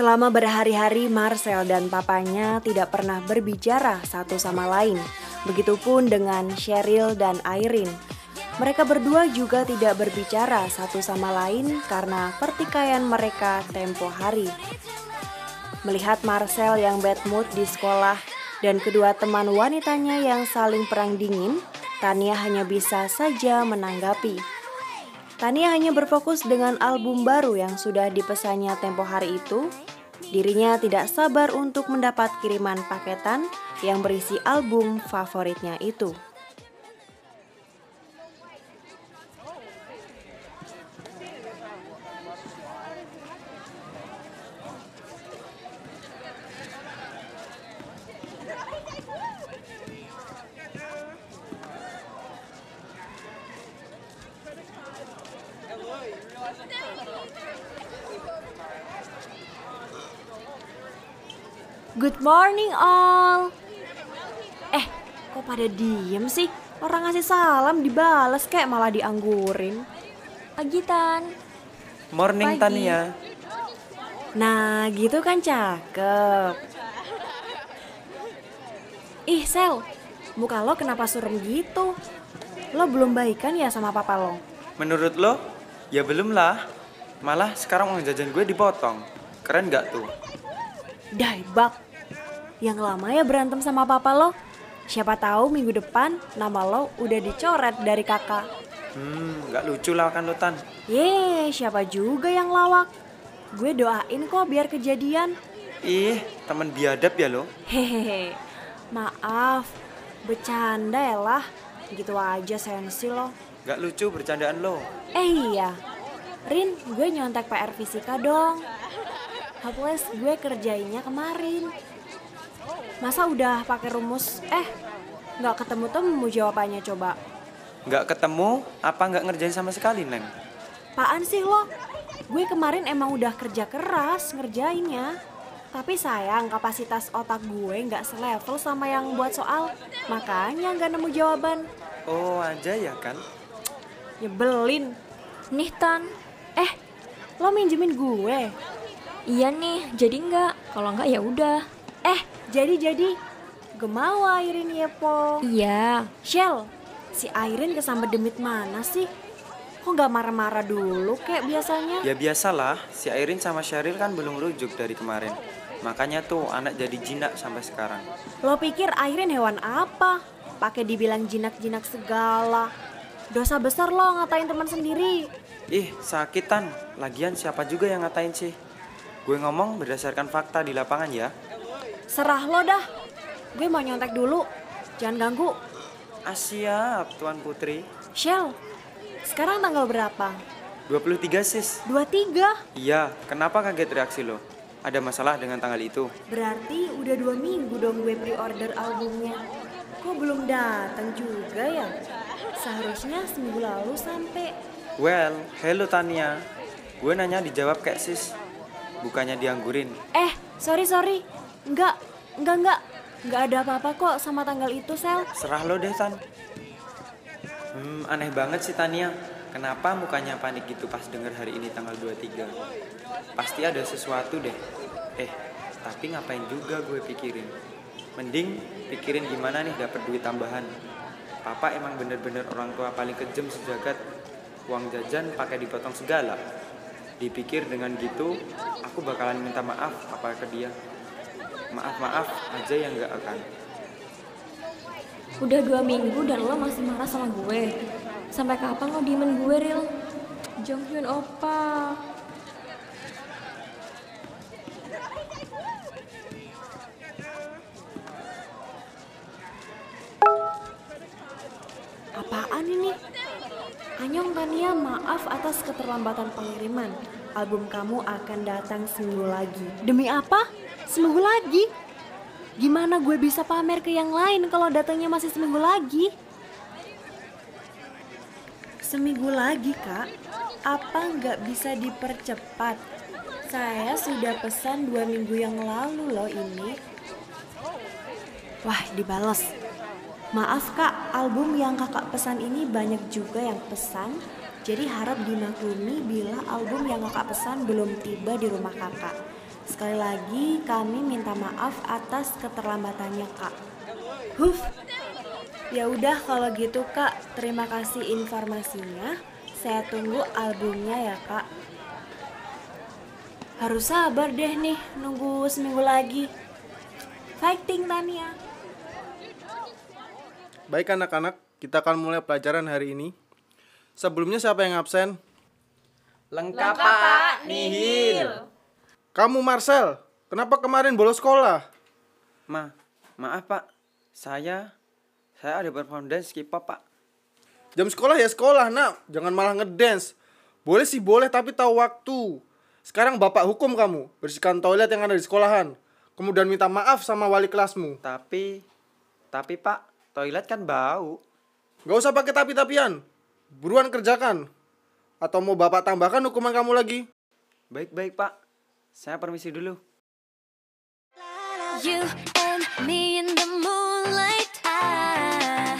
Selama berhari-hari Marcel dan papanya tidak pernah berbicara satu sama lain. Begitupun dengan Cheryl dan Irene. Mereka berdua juga tidak berbicara satu sama lain karena pertikaian mereka tempo hari. Melihat Marcel yang bad mood di sekolah dan kedua teman wanitanya yang saling perang dingin, Tania hanya bisa saja menanggapi. Tania hanya berfokus dengan album baru yang sudah dipesannya tempo hari itu. Dirinya tidak sabar untuk mendapat kiriman paketan yang berisi album favoritnya itu. Good morning all. Eh, kok pada diem sih? Orang ngasih salam dibales kayak malah dianggurin. Agitan. Morning Pagi. Tania. Nah, gitu kan cakep. Ih, Sel, muka lo kenapa surem gitu? Lo belum baikan ya sama papa lo? Menurut lo? Ya belum lah. Malah sekarang uang jajan gue dipotong. Keren gak tuh? Daibak. Yang lama ya berantem sama papa lo. Siapa tahu minggu depan nama lo udah dicoret dari kakak. Hmm, gak lucu lah kan lo Tan. Yeay, siapa juga yang lawak? Gue doain kok biar kejadian. Ih, temen biadab ya lo. Hehehe, maaf, bercanda ya lah. Gitu aja sensi lo. Gak lucu bercandaan lo. Eh iya, Rin, gue nyontek PR fisika dong. Hopeless gue kerjainnya kemarin. Masa udah pakai rumus? Eh, nggak ketemu temu jawabannya coba. Gak ketemu, apa gak ngerjain sama sekali, Neng? Apaan sih lo? Gue kemarin emang udah kerja keras ngerjainnya. Tapi sayang kapasitas otak gue nggak selevel sama yang buat soal. Makanya nggak nemu jawaban. Oh, aja ya kan? Nyebelin. Nih Tan. Eh, lo minjemin gue. Iya nih, jadi enggak. Kalau enggak ya udah. Eh, jadi-jadi. Gemau Airin Yepo. Iya. Shell, si Airin kesambet demit mana sih? Kok nggak marah-marah dulu kayak biasanya? Ya biasalah, si Airin sama Sheryl kan belum rujuk dari kemarin. Makanya tuh anak jadi jinak sampai sekarang. Lo pikir Airin hewan apa? Pakai dibilang jinak-jinak segala. Dosa besar lo ngatain teman sendiri. Ih, sakitan. Lagian siapa juga yang ngatain sih? Gue ngomong berdasarkan fakta di lapangan ya. Serah lo dah. Gue mau nyontek dulu. Jangan ganggu. Ah siap, Tuan Putri. Shell, sekarang tanggal berapa? 23 sis. 23. Iya, kenapa kaget reaksi lo? Ada masalah dengan tanggal itu? Berarti udah dua minggu dong gue pre-order albumnya. Kok belum datang juga ya? Seharusnya seminggu lalu sampai. Well, hello Tania. Gue nanya dijawab kayak sis. Bukannya dianggurin. Eh, sorry sorry. Enggak, enggak enggak. Enggak ada apa-apa kok sama tanggal itu, Sel. Serah lo deh, Tan. Hmm, aneh banget sih Tania. Kenapa mukanya panik gitu pas denger hari ini tanggal 23? Pasti ada sesuatu deh. Eh, tapi ngapain juga gue pikirin? Mending pikirin gimana nih dapat duit tambahan. Papa emang bener-bener orang tua paling kejam sejagat. Uang jajan pakai dipotong segala. Dipikir dengan gitu, aku bakalan minta maaf apa ke dia. Maaf-maaf aja yang gak akan. Udah dua minggu dan lo masih marah sama gue. Sampai kapan lo diemen gue, Ril? Jonghyun opa. Anyong Tania, maaf atas keterlambatan pengiriman. Album kamu akan datang seminggu lagi. Demi apa? Seminggu lagi? Gimana gue bisa pamer ke yang lain kalau datangnya masih seminggu lagi? Seminggu lagi, Kak. Apa nggak bisa dipercepat? Saya sudah pesan dua minggu yang lalu loh ini. Wah, dibales. Maaf kak, album yang kakak pesan ini banyak juga yang pesan. Jadi harap dimaklumi bila album yang kakak pesan belum tiba di rumah kakak. Sekali lagi kami minta maaf atas keterlambatannya kak. Huf. Ya udah kalau gitu kak, terima kasih informasinya. Saya tunggu albumnya ya kak. Harus sabar deh nih, nunggu seminggu lagi. Fighting Tania. Baik anak-anak, kita akan mulai pelajaran hari ini. Sebelumnya siapa yang absen? Lengkap, Pak. Nihil. Kamu Marcel, kenapa kemarin bolos sekolah? Ma, maaf Pak. Saya saya ada perform dance K-pop, Pak. Jam sekolah ya sekolah, nak. Jangan malah ngedance. Boleh sih boleh, tapi tahu waktu. Sekarang bapak hukum kamu, bersihkan toilet yang ada di sekolahan. Kemudian minta maaf sama wali kelasmu. Tapi tapi Pak, Toilet kan bau. Gak usah pakai tapi-tapian. Buruan kerjakan. Atau mau bapak tambahkan hukuman kamu lagi? Baik-baik pak. Saya permisi dulu. You and me in the moonlight. ah,